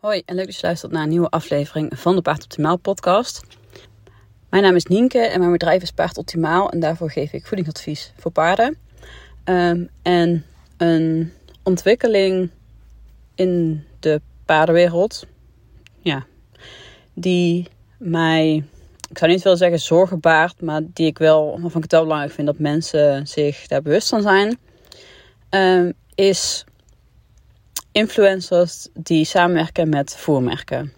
Hoi en leuk dat je luistert naar een nieuwe aflevering van de Paard Optimaal podcast. Mijn naam is Nienke en mijn bedrijf is Paard Optimaal en daarvoor geef ik voedingsadvies voor paarden. Um, en een ontwikkeling in de paardenwereld, ja, die mij, ik zou niet willen zeggen zorgen baart, maar die ik wel, waarvan ik het wel belangrijk vind dat mensen zich daar bewust van zijn, um, is influencers die samenwerken met voermerken.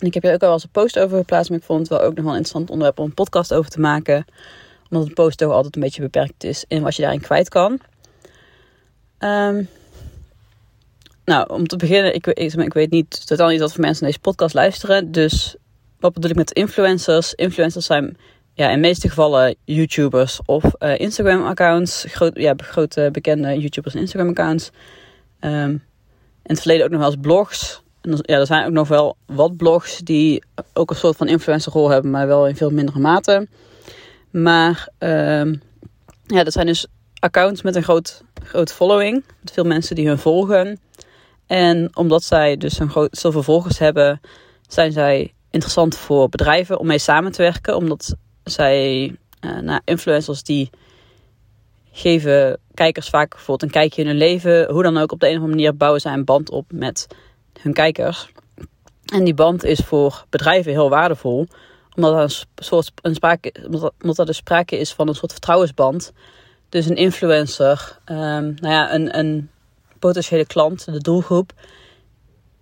En ik heb hier ook al eens een post over geplaatst, maar ik vond het wel ook nog wel een interessant onderwerp om een podcast over te maken. Omdat een post toch altijd een beetje beperkt is in wat je daarin kwijt kan. Um, nou, om te beginnen, ik, ik, weet niet totaal niet wat voor mensen deze podcast luisteren. Dus wat bedoel ik met influencers? Influencers zijn ja, in de meeste gevallen YouTubers of uh, Instagram-accounts. Ja, grote bekende YouTubers en Instagram-accounts. Um, het verleden ook nog wel eens blogs. En ja, er zijn ook nog wel wat blogs die ook een soort van influencerrol hebben, maar wel in veel mindere mate. Maar uh, ja, dat zijn dus accounts met een groot, groot following. Met veel mensen die hun volgen. En omdat zij dus een groot zoveel volgers hebben, zijn zij interessant voor bedrijven om mee samen te werken. Omdat zij nou, influencers die geven kijkers vaak bijvoorbeeld een kijkje in hun leven. Hoe dan ook, op de een of andere manier bouwen zij een band op met hun kijkers. En die band is voor bedrijven heel waardevol. Omdat er een soort een sprake, omdat er dus sprake is van een soort vertrouwensband. Dus een influencer, um, nou ja, een, een potentiële klant, de doelgroep,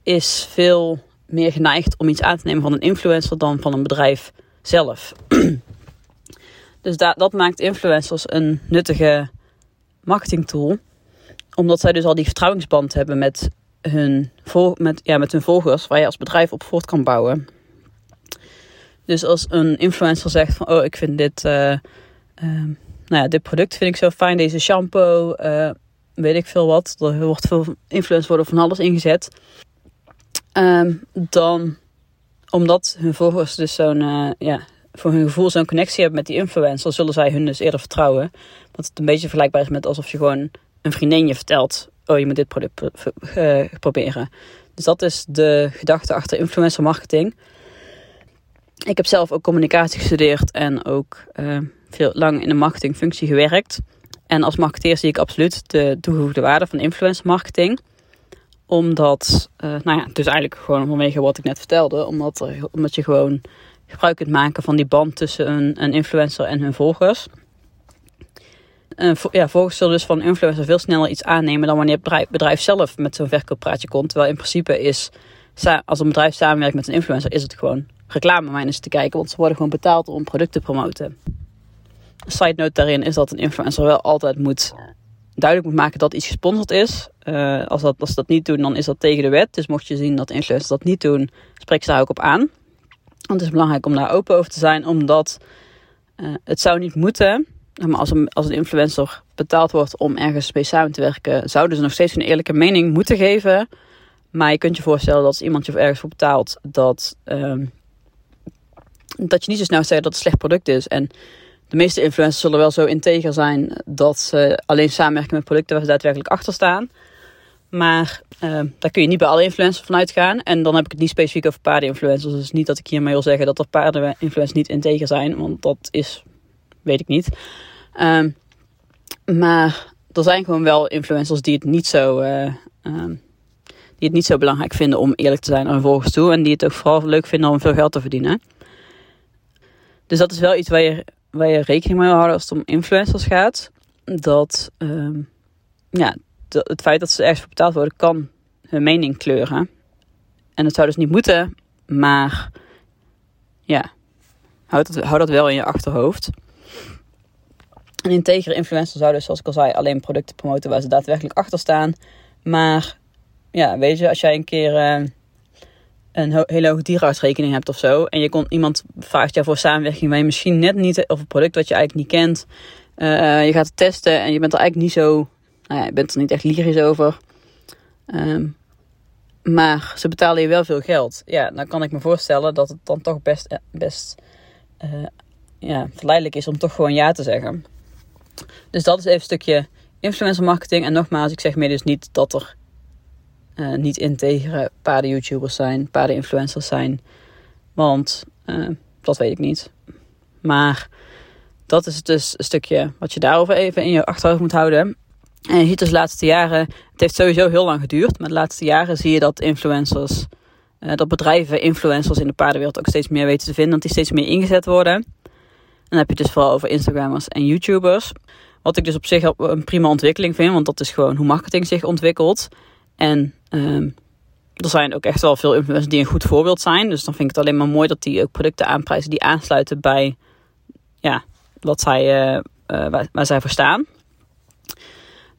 is veel meer geneigd om iets aan te nemen van een influencer dan van een bedrijf zelf. Dus dat, dat maakt influencers een nuttige marketingtool. Omdat zij dus al die vertrouwensband hebben met hun, met, ja, met hun volgers, waar je als bedrijf op voort kan bouwen. Dus als een influencer zegt van, oh, ik vind dit, uh, uh, nou ja, dit product vind ik zo fijn, deze shampoo, uh, weet ik veel wat. Er wordt veel influence worden van alles ingezet. Um, dan, omdat hun volgers dus zo'n, ja, voor hun gevoel zo'n connectie hebben met die influencer, zullen zij hun dus eerder vertrouwen. Dat het een beetje vergelijkbaar is met alsof je gewoon een vriendin je vertelt: Oh, je moet dit product uh, proberen. Dus dat is de gedachte achter influencer marketing. Ik heb zelf ook communicatie gestudeerd en ook uh, veel lang in de marketingfunctie gewerkt. En als marketeer zie ik absoluut de toegevoegde waarde van influencer marketing. Omdat, uh, nou ja, dus eigenlijk gewoon vanwege wat ik net vertelde. Omdat, omdat je gewoon gebruik kunt maken van die band tussen een, een influencer en hun volgers. Ja, volgers zullen dus van influencer veel sneller iets aannemen dan wanneer het bedrijf, bedrijf zelf met zo'n verkooppraatje komt. Terwijl in principe is, als een bedrijf samenwerkt met een influencer, is het gewoon reclame om eens te kijken. Want ze worden gewoon betaald om producten te promoten. Side note daarin is dat een influencer wel altijd moet duidelijk moet maken dat iets gesponsord is. Uh, als, dat, als ze dat niet doen, dan is dat tegen de wet. Dus mocht je zien dat influencers dat niet doen, spreek ze daar ook op aan. Want het is belangrijk om daar open over te zijn, omdat uh, het zou niet moeten. Maar als een, als een influencer betaald wordt om ergens samen te werken, zouden ze nog steeds een eerlijke mening moeten geven. Maar je kunt je voorstellen dat als iemand je ergens voor betaalt, dat, uh, dat je niet zo snel zegt dat het een slecht product is. En de meeste influencers zullen wel zo integer zijn dat ze alleen samenwerken met producten waar ze daadwerkelijk achter staan. Maar uh, daar kun je niet bij alle influencers van uitgaan. En dan heb ik het niet specifiek over paardeninfluencers. Dus niet dat ik hiermee wil zeggen dat er paardeninfluencers niet integer zijn. Want dat is, weet ik niet. Uh, maar er zijn gewoon wel influencers die het niet zo... Uh, die het niet zo belangrijk vinden om eerlijk te zijn aan hun volgers toe. En die het ook vooral leuk vinden om veel geld te verdienen. Dus dat is wel iets waar je, waar je rekening mee houden als het om influencers gaat. Dat, ehm, ja, het feit dat ze ergens voor betaald worden, kan hun mening kleuren. En dat zou dus niet moeten, maar ja, houd dat, houd dat wel in je achterhoofd. Een integere influencer zou dus, zoals ik al zei, alleen producten promoten waar ze daadwerkelijk achter staan. Maar ja, weet je, als jij een keer uh, een hele hoge dierenartsrekening hebt of zo. En je kon, iemand vraagt jou voor samenwerking waar je misschien net niet, of een product wat je eigenlijk niet kent. Uh, je gaat het testen en je bent er eigenlijk niet zo nou ja, je bent er niet echt lyrisch over. Um, maar ze betalen je wel veel geld. Ja, dan kan ik me voorstellen dat het dan toch best, eh, best uh, ja, verleidelijk is om toch gewoon ja te zeggen. Dus dat is even een stukje influencer marketing. En nogmaals, ik zeg meer dus niet dat er uh, niet integere paarden-YouTubers zijn, paarden-influencers zijn. Want dat weet ik niet. Maar dat is dus een stukje wat je daarover even in je achterhoofd moet houden. En je ziet dus de laatste jaren, het heeft sowieso heel lang geduurd, maar de laatste jaren zie je dat influencers, uh, dat bedrijven influencers in de paardenwereld ook steeds meer weten te vinden, dat die steeds meer ingezet worden. En dan heb je het dus vooral over Instagrammers en YouTubers. Wat ik dus op zich een prima ontwikkeling vind, want dat is gewoon hoe marketing zich ontwikkelt. En uh, er zijn ook echt wel veel influencers die een goed voorbeeld zijn. Dus dan vind ik het alleen maar mooi dat die ook producten aanprijzen die aansluiten bij ja, wat zij, uh, waar, zij voor staan.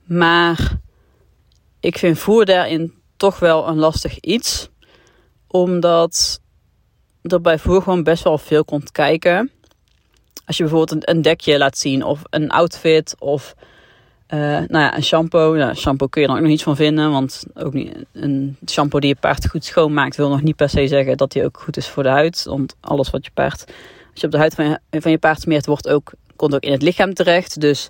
Maar ik vind voer daarin toch wel een lastig iets. Omdat er bij voer gewoon best wel veel komt kijken. Als je bijvoorbeeld een, dekje laat zien of een outfit of uh, nou ja, een shampoo. Shampoo kun je er ook nog niets van vinden. Want ook niet, een shampoo die je paard goed schoonmaakt wil nog niet per se zeggen dat die ook goed is voor de huid. Want alles wat je paard, als je op de huid van je, van je paard smeert, wordt ook, komt ook in het lichaam terecht. Dus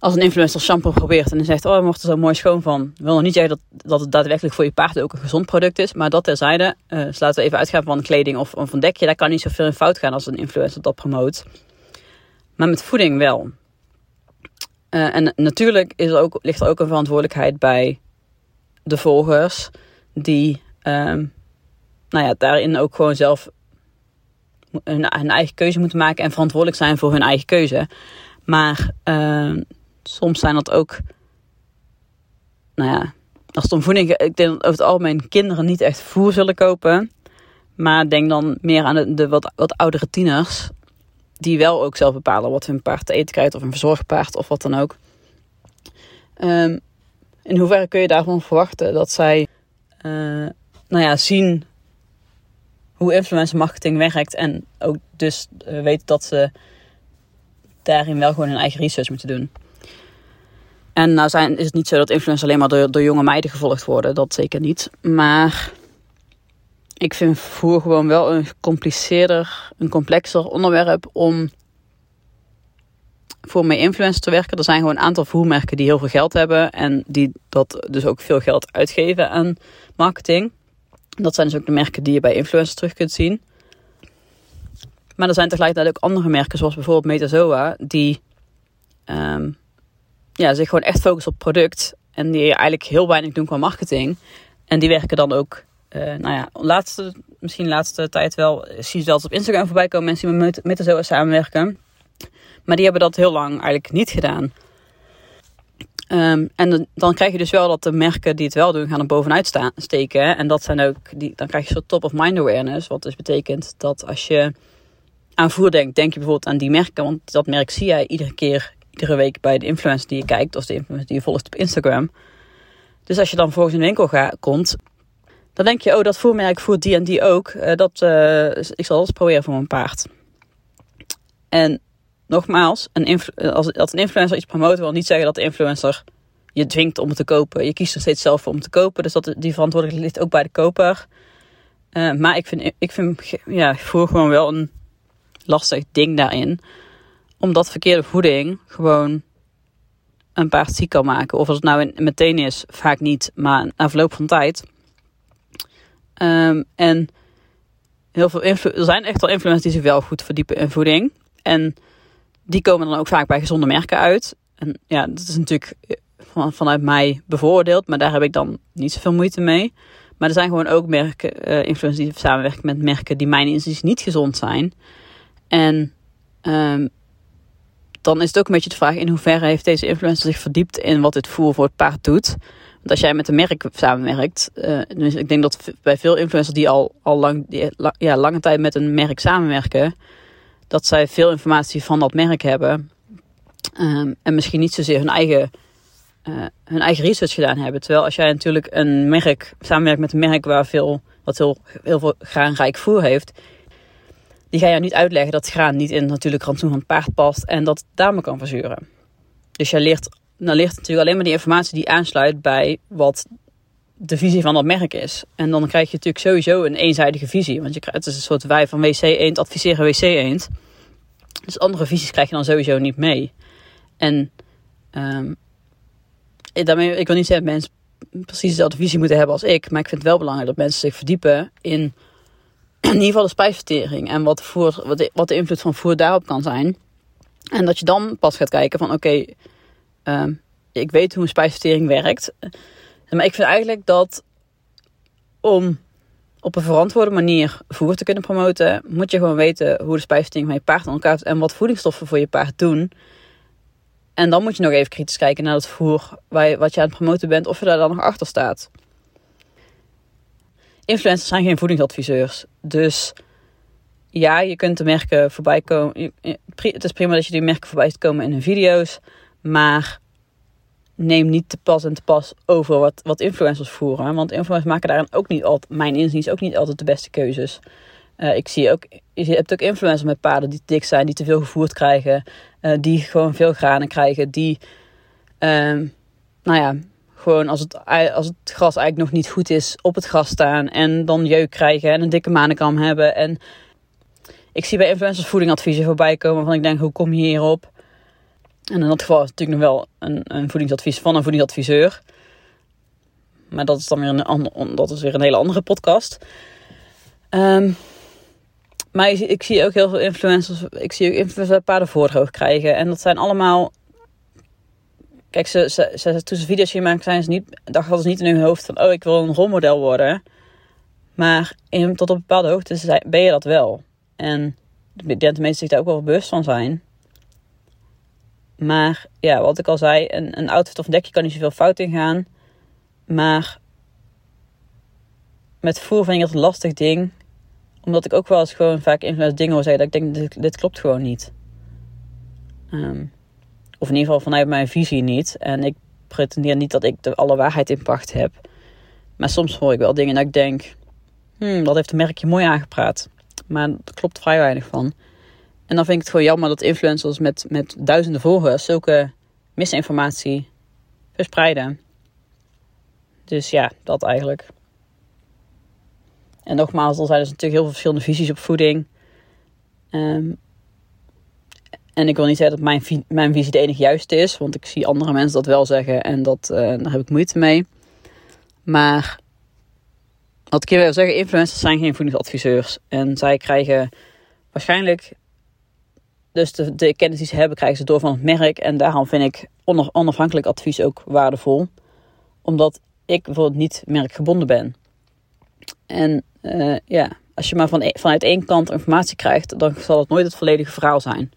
als een influencer shampoo probeert en dan zegt, oh, hij wordt er zo mooi schoon van. Wil nog niet zeggen dat, dat het daadwerkelijk voor je paard ook een gezond product is. Maar dat terzijde, uh, dus laten we even uitgaan van kleding of, of een dekje. Daar kan niet zoveel in fout gaan als een influencer dat promoot. Maar met voeding wel. Uh, en natuurlijk is er ook, ligt er ook een verantwoordelijkheid bij de volgers. Die um, nou ja, daarin ook gewoon zelf hun, eigen keuze moeten maken. En verantwoordelijk zijn voor hun eigen keuze. Maar uh, soms zijn dat ook... Nou ja, als het om voeding... Ik denk dat over het algemeen kinderen niet echt voer zullen kopen. Maar denk dan meer aan de, wat, oudere tieners die wel ook zelf bepalen wat hun paard te eten krijgt, of een verzorgpaard of wat dan ook. Um, in hoeverre kun je daarvan verwachten dat zij uh, nou ja, zien hoe influencer marketing werkt en ook dus uh, weten dat ze daarin wel gewoon hun eigen research moeten doen. En nou zijn, is het niet zo dat influencers alleen maar door, door jonge meiden gevolgd worden, dat zeker niet. Maar ik vind voer gewoon wel een gecompliceerder, een complexer onderwerp om voor mee influencer te werken. Er zijn gewoon een aantal voermerken die heel veel geld hebben en die dat dus ook veel geld uitgeven aan marketing. Dat zijn dus ook de merken die je bij influencers terug kunt zien. Maar er zijn tegelijkertijd ook andere merken, zoals bijvoorbeeld Metazoa, die um, ja, zich gewoon echt focussen op product en die eigenlijk heel weinig doen qua marketing. En die werken dan ook uh, nou ja, laatste, misschien de laatste tijd wel, zie je zelfs op Instagram voorbij komen mensen die met Metazoa samenwerken. Maar die hebben dat heel lang eigenlijk niet gedaan. Um, en dan krijg je dus wel dat de merken die het wel doen, gaan er bovenuit staan, steken. En dat zijn ook, die, dan krijg je zo top of mind awareness. Wat dus betekent dat als je aan voer denkt, denk je bijvoorbeeld aan die merken. Want dat merk zie jij iedere keer, iedere week bij de influencer die je kijkt. Of de influencer die je volgt op Instagram. Dus als je dan volgens een winkel gaat, komt, dan denk je, oh dat voermerk voert die en die ook. Uh, dat, uh, ik zal dat proberen voor mijn paard. En nogmaals, een als, als een influencer iets promoot, wil niet zeggen dat de influencer je dwingt om het te kopen. Je kiest er steeds zelf voor om te kopen. Dus dat, die verantwoordelijkheid ligt ook bij de koper. Maar ik vind, ik vind ja, voer gewoon wel een lastig ding daarin. Omdat verkeerde voeding gewoon een paard ziek kan maken. Of als het nou meteen is, vaak niet, maar na verloop van tijd. Um, en heel veel er zijn echt wel influencers die zich wel goed verdiepen in voeding. En die komen dan ook vaak bij gezonde merken uit. En ja, dat is natuurlijk eh, van, vanuit mij bevoordeeld, maar daar heb ik dan niet zoveel moeite mee. Maar er zijn gewoon ook merken, uh, influencers die samenwerken met merken die mijn inziens niet gezond zijn. En um, dan is het ook een beetje de vraag in hoeverre heeft deze influencer zich verdiept in wat dit voer voor het paard doet. Want als jij met een merk samenwerkt, uh, dus ik denk dat bij veel influencers die al, al lang, ja, lange tijd met een merk samenwerken, dat zij veel informatie van dat merk hebben. Um, en misschien niet zozeer hun eigen, uh, hun eigen research gedaan hebben. Terwijl als jij natuurlijk een merk samenwerkt met een merk waar veel, wat heel, heel veel graanrijk voer heeft. Die ga je niet uitleggen dat graan niet in natuurlijk rantsoen van paard past en dat het daarmee kan verzuren. Dus je leert, dan leert natuurlijk alleen maar die informatie die aansluit bij wat de visie van dat merk is. En dan krijg je natuurlijk sowieso een eenzijdige visie. Want je krijgt, het is een soort wij van WC Eend adviseren WC Eend. Dus andere visies krijg je dan sowieso niet mee. En um, daarmee, ik wil niet zeggen, mensen precies dezelfde visie moeten hebben als ik. Maar ik vind het wel belangrijk dat mensen zich verdiepen in in ieder geval de spijsvertering. En wat, wat, de, wat de invloed van voer daarop kan zijn. En dat je dan pas gaat kijken van oké, ehm, ik weet hoe een spijsvertering werkt. Maar ik vind eigenlijk dat om op een verantwoorde manier voer te kunnen promoten, moet je gewoon weten hoe de spijsvertering van je paard aan elkaar en wat voedingsstoffen voor je paard doen. En dan moet je nog even kritisch kijken naar het voer waar wat je aan het promoten bent, of je daar dan nog achter staat. Influencers zijn geen voedingsadviseurs. Dus ja, je kunt de merken voorbij komen. Het is prima dat je die merken voorbij ziet komen in hun video's. Maar neem niet te pas en te pas over wat, wat influencers voeren. Want influencers maken daarin ook niet altijd, mijn inziens, ook niet altijd de beste keuzes. Uh, ik zie ook, je hebt ook influencers met paarden die dik zijn, die te veel gevoerd krijgen, uh, die gewoon veel granen krijgen, die, uh, nou ja, gewoon als het, als het gras eigenlijk nog niet goed is, op het gras staan en dan jeuk krijgen en een dikke manenkam hebben. En ik zie bij influencers voedingadviezen voorbij komen van ik denk, hoe kom je hierop? En in dat geval is het natuurlijk nog wel een, een voedingsadvies van een voedingsadviseur. Maar dat is dan weer een, ander, dat is weer een hele andere podcast. Um, maar ik, zie ook heel veel influencers. Ik zie ook influencers paarden voordroog krijgen. En dat zijn allemaal. Kijk, ze, ze, toen ze video's hier maken, zijn ze niet, dachten ze niet in hun hoofd van: oh, ik wil een rolmodel worden. Maar in, tot op bepaalde hoogte ben je dat wel. En dat mensen zich daar ook wel bewust van zijn. Maar ja, wat ik al zei, een, een outfit of dekje kan niet zoveel fout in gaan. Maar met voer vind ik dat een lastig ding. Omdat ik ook wel eens gewoon vaak influencers dingen hoor zeggen dat ik denk, dit, dit klopt gewoon niet. Um, of in ieder geval vanuit mijn visie niet. En ik pretendeer niet dat ik de alle waarheid in pacht heb. Maar soms hoor ik wel dingen dat ik denk, hmm, dat heeft een merkje mooi aangepraat. Maar er klopt vrij weinig van. En dan vind ik het gewoon jammer dat influencers met, met duizenden volgers zulke misinformatie verspreiden. Dus ja, dat eigenlijk. En nogmaals, er zijn dus natuurlijk heel veel verschillende visies op voeding. Um, en ik wil niet zeggen dat mijn, mijn visie de enige juiste is, want ik zie andere mensen dat wel zeggen en dat, uh, daar heb ik moeite mee. Maar wat ik hier wil zeggen, influencers zijn geen voedingsadviseurs. En zij krijgen waarschijnlijk dus de, kennis die ze hebben, krijgen ze door van het merk. En daarom vind ik onafhankelijk advies ook waardevol. Omdat ik bijvoorbeeld niet merkgebonden ben. En uh, ja, als je maar van, e-, vanuit één kant informatie krijgt, dan zal het nooit het volledige verhaal zijn.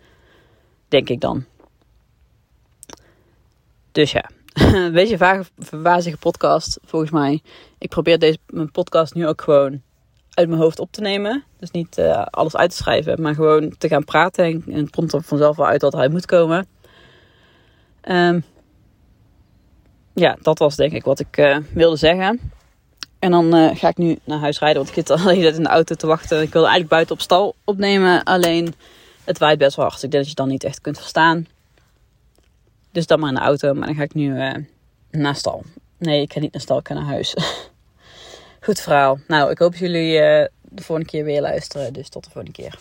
Denk ik dan. Dus ja, een beetje vage, wazige podcast volgens mij. Ik probeer deze mijn podcast nu ook gewoon uit mijn hoofd op te nemen. Dus niet uh, alles uit te schrijven, maar gewoon te gaan praten. En, en het komt er vanzelf wel uit dat hij moet komen. Um, ja, dat was denk ik wat ik uh, wilde zeggen. En dan uh, ga ik nu naar huis rijden, want ik zit al in de auto te wachten. Ik wilde eigenlijk buiten op stal opnemen, alleen het waait best wel hard. Ik denk dat je dan niet echt kunt verstaan. Dus dan maar in de auto, maar dan ga ik nu naar stal. Nee, ik ga niet naar stal, ik ga naar huis. Goed verhaal. Nou, ik hoop dat jullie uh, de volgende keer weer luisteren. Dus tot de volgende keer.